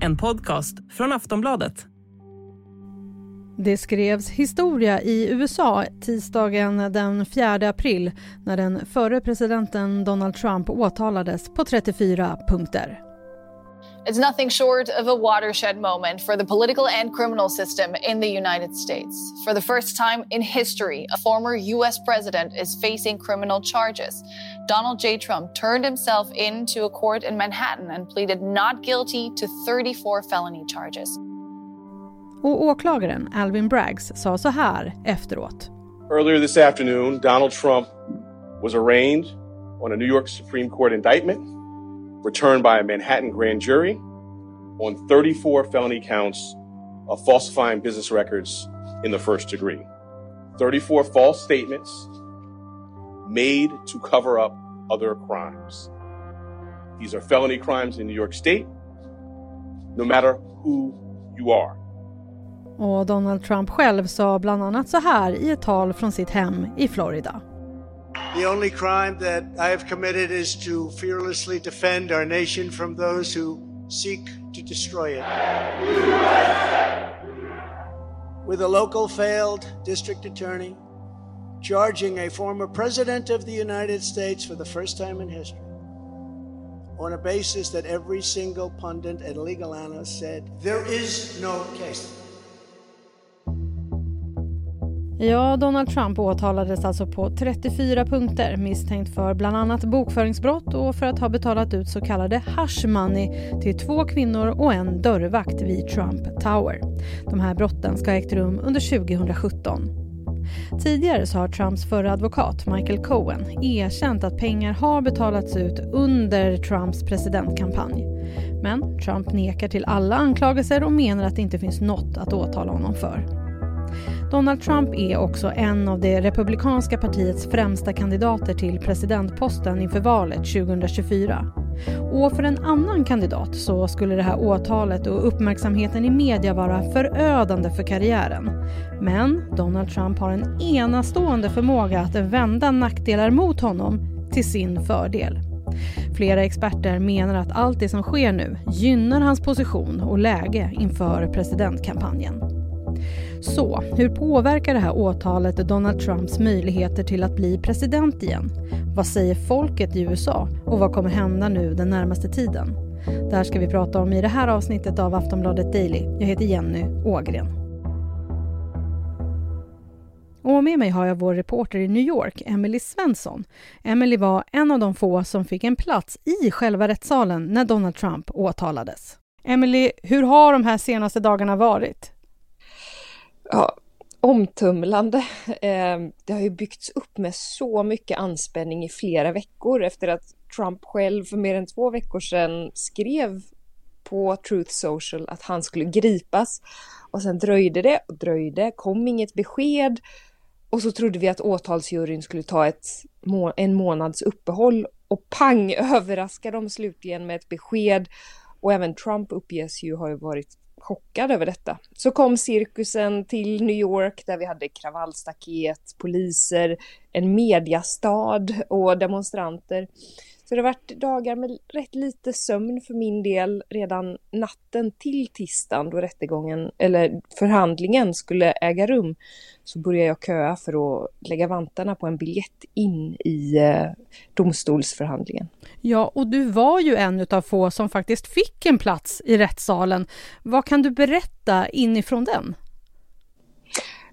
En podcast från Aftonbladet. Det skrevs historia i USA tisdagen den 4 april när den förre presidenten Donald Trump åtalades på 34 punkter. It's nothing short of a watershed moment for the political and criminal system in the United States. For the first time in history, a former U.S. president is facing criminal charges. Donald J. Trump turned himself into a court in Manhattan and pleaded not guilty to 34 felony charges. Och åklagaren Alvin Braggs sa så här efteråt. Earlier this afternoon, Donald Trump was arraigned on a New York Supreme Court indictment returned by a Manhattan grand jury on 34 felony counts of falsifying business records in the first degree. 34 false statements made to cover up other crimes. These are felony crimes in New York State, no matter who you are. Och Donald Trump själv sa bland annat så här i ett tal från sitt hem i Florida. The only crime that I have committed is to fearlessly defend our nation from those who seek to destroy it. With a local failed district attorney charging a former president of the United States for the first time in history on a basis that every single pundit and legal analyst said there is no case. Ja, Donald Trump åtalades alltså på 34 punkter misstänkt för bland annat bokföringsbrott och för att ha betalat ut så kallade hush money till två kvinnor och en dörrvakt vid Trump Tower. De här brotten ska ha ägt rum under 2017. Tidigare så har Trumps förra advokat Michael Cohen erkänt att pengar har betalats ut under Trumps presidentkampanj. Men Trump nekar till alla anklagelser och menar att det inte finns något att åtala honom för. Donald Trump är också en av det republikanska partiets främsta kandidater till presidentposten inför valet 2024. Och för en annan kandidat så skulle det här åtalet och uppmärksamheten i media vara förödande för karriären. Men Donald Trump har en enastående förmåga att vända nackdelar mot honom till sin fördel. Flera experter menar att allt det som sker nu gynnar hans position och läge inför presidentkampanjen. Så hur påverkar det här åtalet Donald Trumps möjligheter till att bli president igen? Vad säger folket i USA och vad kommer hända nu den närmaste tiden? Det här ska vi prata om i det här avsnittet av Aftonbladet Daily. Jag heter Jenny Ågren. Och med mig har jag vår reporter i New York, Emily Svensson. Emily var en av de få som fick en plats i själva rättssalen när Donald Trump åtalades. Emily, hur har de här senaste dagarna varit? Ja, omtumlande. Ehm, det har ju byggts upp med så mycket anspänning i flera veckor efter att Trump själv för mer än två veckor sedan skrev på Truth Social att han skulle gripas. Och sen dröjde det och dröjde, kom inget besked. Och så trodde vi att åtalsjuryn skulle ta ett, en månads uppehåll och pang överraskar de slutligen med ett besked. Och även Trump uppges ju ha varit chockad över detta. Så kom cirkusen till New York där vi hade kravallstaket, poliser, en mediastad och demonstranter. Så det har varit dagar med rätt lite sömn för min del redan natten till tisdagen då rättegången, eller förhandlingen skulle äga rum. Så började jag köa för att lägga vantarna på en biljett in i eh, domstolsförhandlingen. Ja, och du var ju en av få som faktiskt fick en plats i rättssalen. Vad kan du berätta inifrån den?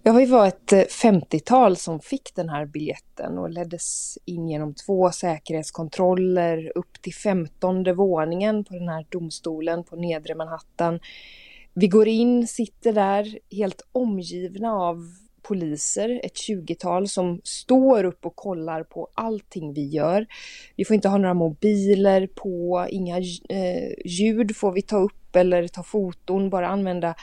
Ja, vi var ett eh, 50-tal som fick den här biljetten och leddes in genom två säkerhetskontroller upp till femtonde våningen på den här domstolen på nedre Manhattan. Vi går in, sitter där helt omgivna av poliser, ett 20-tal som står upp och kollar på allting vi gör. Vi får inte ha några mobiler på, inga eh, ljud får vi ta upp eller ta foton, bara använda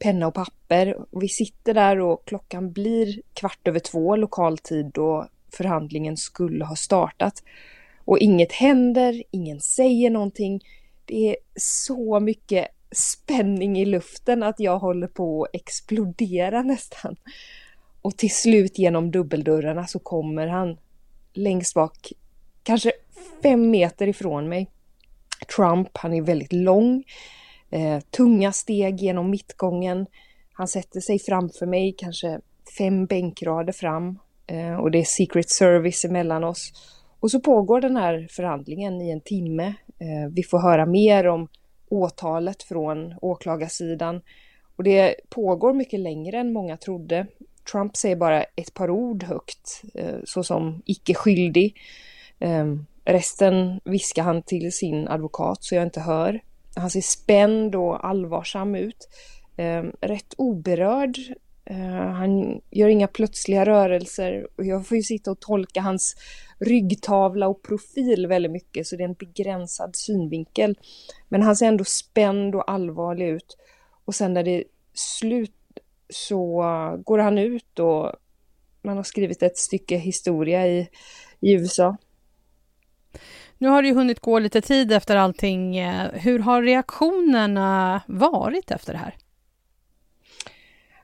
penna och papper. Vi sitter där och klockan blir kvart över två lokal tid då förhandlingen skulle ha startat. Och inget händer, ingen säger någonting. Det är så mycket spänning i luften att jag håller på att explodera nästan. Och till slut genom dubbeldörrarna så kommer han längst bak, kanske fem meter ifrån mig. Trump, han är väldigt lång, Eh, tunga steg genom mittgången. Han sätter sig framför mig, kanske fem bänkrader fram eh, och det är Secret Service emellan oss. Och så pågår den här förhandlingen i en timme. Eh, vi får höra mer om åtalet från åklagarsidan och det pågår mycket längre än många trodde. Trump säger bara ett par ord högt, eh, såsom icke skyldig. Eh, resten viskar han till sin advokat så jag inte hör. Han ser spänd och allvarsam ut. Ehm, rätt oberörd. Eh, han gör inga plötsliga rörelser och jag får ju sitta och tolka hans ryggtavla och profil väldigt mycket så det är en begränsad synvinkel. Men han ser ändå spänd och allvarlig ut. Och sen när det är slut så går han ut och man har skrivit ett stycke historia i, i USA. Nu har det ju hunnit gå lite tid efter allting. Eh, hur har reaktionerna varit efter det här?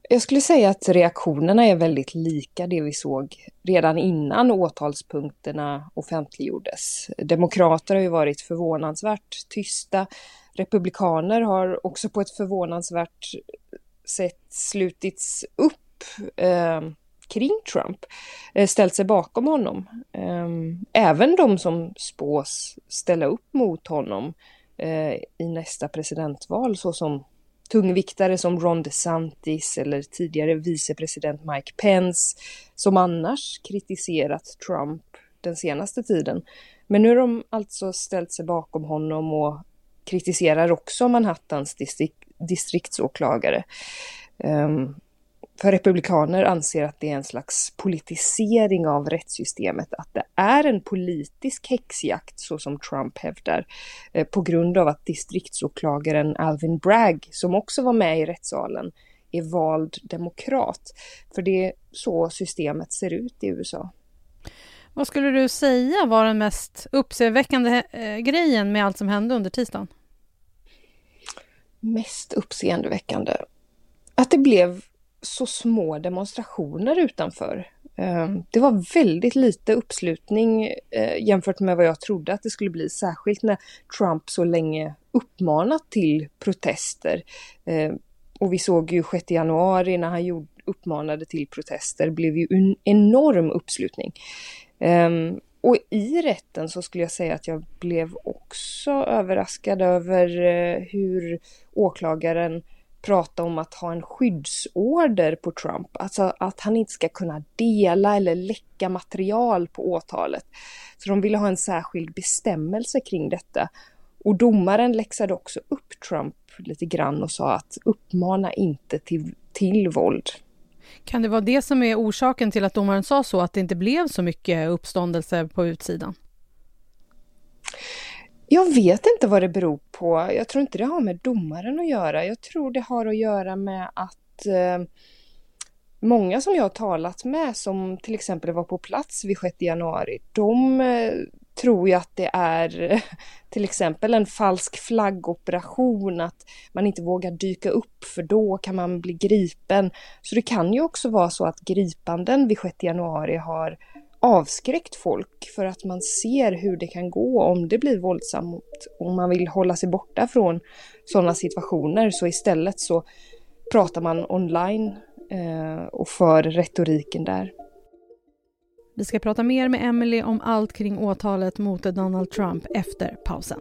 Jag skulle säga att reaktionerna är väldigt lika det vi såg redan innan åtalspunkterna offentliggjordes. Demokrater har ju varit förvånansvärt tysta. Republikaner har också på ett förvånansvärt sätt slutits upp eh, kring Trump, eh, ställt sig bakom honom. Ehm, även de som spås ställa upp mot honom eh, i nästa presidentval såsom tungviktare som Ron DeSantis eller tidigare vicepresident Mike Pence som annars kritiserat Trump den senaste tiden. Men nu har de alltså ställt sig bakom honom och kritiserar också Manhattans distrikt, distriktsåklagare. Um, för republikaner anser att det är en slags politisering av rättssystemet, att det är en politisk häxjakt så som Trump hävdar, eh, på grund av att distriktsåklagaren Alvin Bragg, som också var med i rättssalen, är vald demokrat. För det är så systemet ser ut i USA. Vad skulle du säga var den mest uppseendeväckande eh, grejen med allt som hände under tisdagen? Mest uppseendeväckande? Att det blev så små demonstrationer utanför. Ehm, det var väldigt lite uppslutning eh, jämfört med vad jag trodde att det skulle bli, särskilt när Trump så länge uppmanat till protester. Ehm, och vi såg ju 6 januari när han uppmanade till protester blev ju en enorm uppslutning. Ehm, och i rätten så skulle jag säga att jag blev också överraskad över eh, hur åklagaren prata om att ha en skyddsorder på Trump, alltså att han inte ska kunna dela eller läcka material på åtalet. Så de ville ha en särskild bestämmelse kring detta. Och domaren läxade också upp Trump lite grann och sa att uppmana inte till, till våld. Kan det vara det som är orsaken till att domaren sa så, att det inte blev så mycket uppståndelse på utsidan? Jag vet inte vad det beror på. Jag tror inte det har med domaren att göra. Jag tror det har att göra med att eh, många som jag har talat med som till exempel var på plats vid 6 januari, de eh, tror ju att det är till exempel en falsk flaggoperation, att man inte vågar dyka upp för då kan man bli gripen. Så det kan ju också vara så att gripanden vid 6 januari har avskräckt folk för att man ser hur det kan gå om det blir våldsamt och man vill hålla sig borta från sådana situationer så istället så pratar man online eh, och för retoriken där. Vi ska prata mer med Emily om allt kring åtalet mot Donald Trump efter pausen.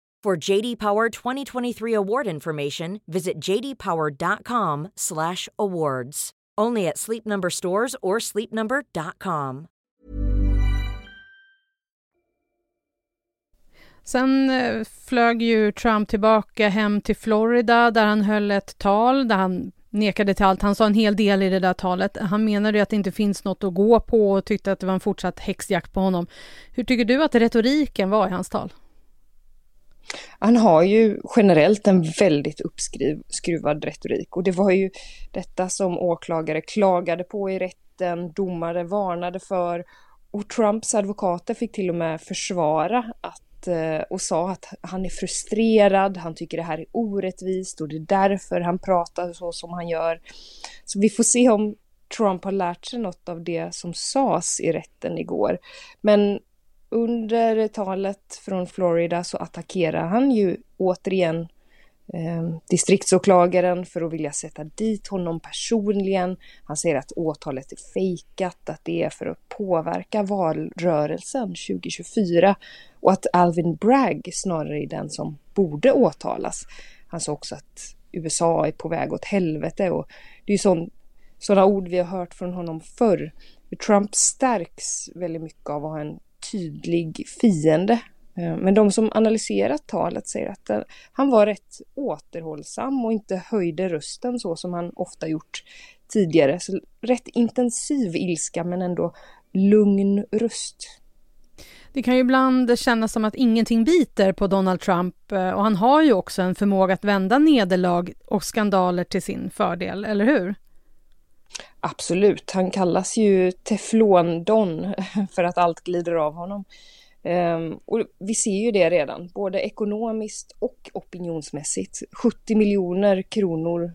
For JD Power 2023 award information, visit jdpower.com/awards. Only at Sleep Number stores or sleepnumber.com. Sen eh, flög ju Trump tillbaka hem till Florida där han höll ett tal där han nekade till allt. Han sa en hel del i det där talet. Han menade att det inte finns något att gå på och tyckte att det var en fortsatt häxjakt på honom. Hur tycker du att retoriken var i hans tal? Han har ju generellt en väldigt uppskruvad retorik och det var ju detta som åklagare klagade på i rätten, domare varnade för och Trumps advokater fick till och med försvara att, eh, och sa att han är frustrerad, han tycker det här är orättvist och det är därför han pratar så som han gör. Så vi får se om Trump har lärt sig något av det som sades i rätten igår. Men under talet från Florida så attackerar han ju återigen eh, distriktsåklagaren för att vilja sätta dit honom personligen. Han säger att åtalet är fejkat, att det är för att påverka valrörelsen 2024 och att Alvin Bragg snarare är den som borde åtalas. Han sa också att USA är på väg åt helvete och det är ju sådana ord vi har hört från honom förr. Trump stärks väldigt mycket av att ha en tydlig fiende. Eh, men de som analyserat talet säger att han var rätt återhållsam och inte höjde rösten så som han ofta gjort tidigare. Så rätt intensiv ilska men ändå lugn röst. Det kan ju ibland kännas som att ingenting biter på Donald Trump eh, och han har ju också en förmåga att vända nederlag och skandaler till sin fördel, eller hur? Absolut, han kallas ju Teflon-Don för att allt glider av honom. Um, och vi ser ju det redan, både ekonomiskt och opinionsmässigt. 70 miljoner kronor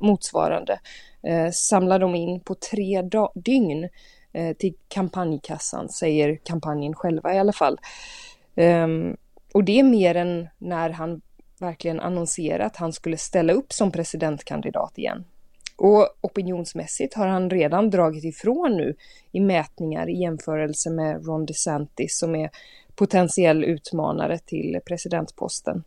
motsvarande uh, samlar de in på tre dygn uh, till kampanjkassan, säger kampanjen själva i alla fall. Um, och det är mer än när han verkligen annonserat att han skulle ställa upp som presidentkandidat igen. Och opinionsmässigt har han redan dragit ifrån nu i mätningar i jämförelse med Ron DeSantis som är potentiell utmanare till presidentposten.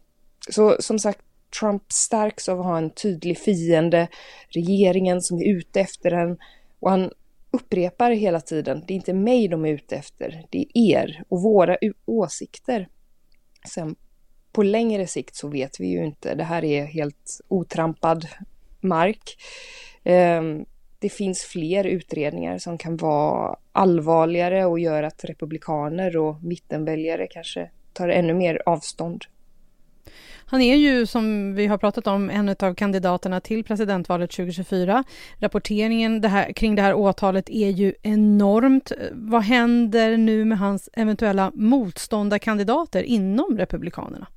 Så som sagt, Trump stärks av att ha en tydlig fiende, regeringen som är ute efter en och han upprepar hela tiden, det är inte mig de är ute efter, det är er och våra åsikter. Sen på längre sikt så vet vi ju inte, det här är helt otrampad mark. Ehm, det finns fler utredningar som kan vara allvarligare och gör att republikaner och mittenväljare kanske tar ännu mer avstånd. Han är ju, som vi har pratat om, en av kandidaterna till presidentvalet 2024. Rapporteringen det här, kring det här åtalet är ju enormt. Vad händer nu med hans eventuella motståndarkandidater inom Republikanerna?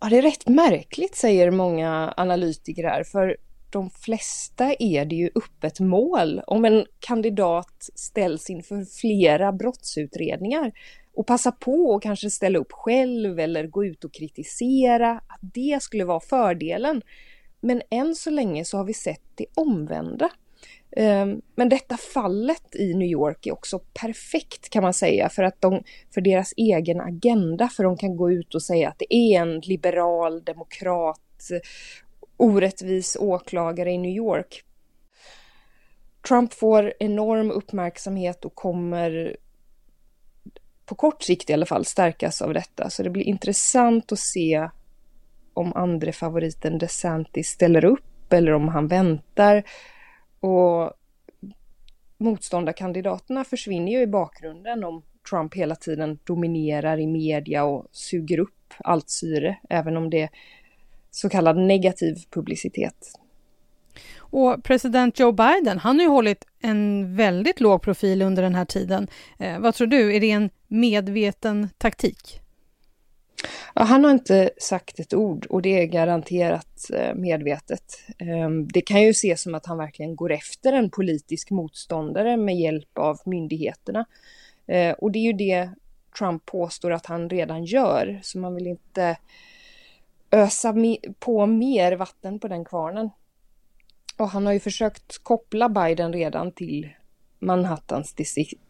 Ja, det är rätt märkligt säger många analytiker här, för de flesta är det ju öppet mål om en kandidat ställs inför flera brottsutredningar och passa på att kanske ställa upp själv eller gå ut och kritisera, att det skulle vara fördelen. Men än så länge så har vi sett det omvända. Ehm, men detta fallet i New York är också perfekt kan man säga för att de, för deras egen agenda, för de kan gå ut och säga att det är en liberal demokrat, orättvis åklagare i New York. Trump får enorm uppmärksamhet och kommer på kort sikt i alla fall stärkas av detta. Så det blir intressant att se om andre favoriten DeSantis ställer upp eller om han väntar. Och motståndarkandidaterna försvinner ju i bakgrunden om Trump hela tiden dominerar i media och suger upp allt syre, även om det är så kallad negativ publicitet. Och president Joe Biden, han har ju hållit en väldigt låg profil under den här tiden. Eh, vad tror du, är det en medveten taktik? Ja, han har inte sagt ett ord och det är garanterat eh, medvetet. Ehm, det kan ju ses som att han verkligen går efter en politisk motståndare med hjälp av myndigheterna. Eh, och det är ju det Trump påstår att han redan gör, så man vill inte ösa på mer vatten på den kvarnen. Och han har ju försökt koppla Biden redan till Manhattans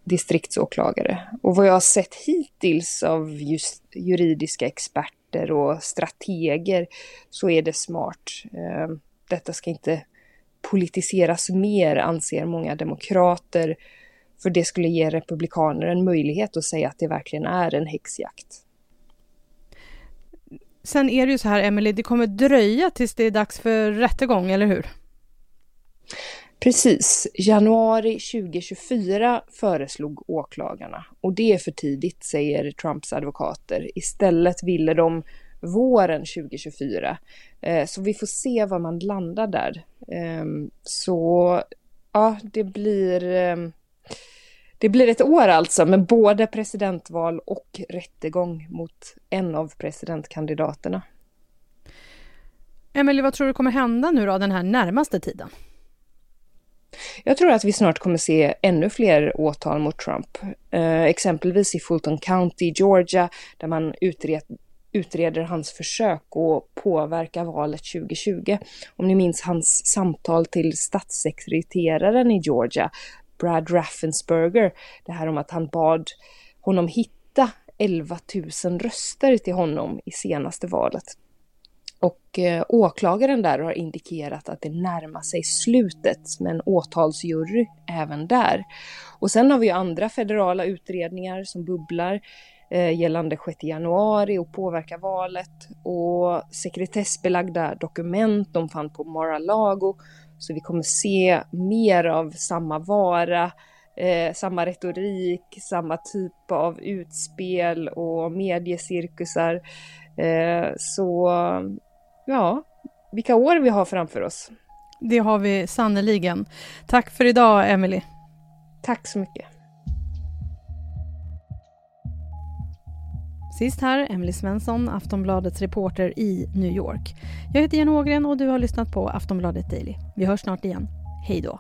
distriktsåklagare. Och vad jag har sett hittills av just juridiska experter och strateger så är det smart. Ehm, detta ska inte politiseras mer, anser många demokrater, för det skulle ge republikaner en möjlighet att säga att det verkligen är en häxjakt. sen är det ju så här, Emily, det kommer dröja tills det är dags för rättegång, eller hur? Precis, januari 2024 föreslog åklagarna och det är för tidigt, säger Trumps advokater. Istället ville de våren 2024. Eh, så vi får se var man landar där. Ehm, så ja, det blir ehm, det blir ett år alltså med både presidentval och rättegång mot en av presidentkandidaterna. Emelie, vad tror du kommer hända nu då den här närmaste tiden? Jag tror att vi snart kommer se ännu fler åtal mot Trump. Eh, exempelvis i Fulton County, Georgia, där man utred, utreder hans försök att påverka valet 2020. Om ni minns hans samtal till statssekreteraren i Georgia, Brad Raffensperger, det här om att han bad honom hitta 11 000 röster till honom i senaste valet. Och eh, åklagaren där har indikerat att det närmar sig slutet med en åtalsjury även där. Och sen har vi ju andra federala utredningar som bubblar eh, gällande 6 januari och påverka valet och sekretessbelagda dokument de fann på Mar-a-Lago. Så vi kommer se mer av samma vara, eh, samma retorik, samma typ av utspel och mediecirkusar. Eh, så ja, vilka år vi har framför oss. Det har vi sannoliken. Tack för idag, Emily. Tack så mycket. Sist här, Emily Svensson, Aftonbladets reporter i New York. Jag heter Jenny Ågren och du har lyssnat på Aftonbladet Daily. Vi hörs snart igen. Hej då!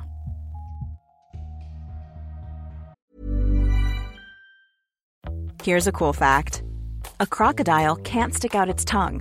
Here's a cool fact. A crocodile can't stick out its tongue.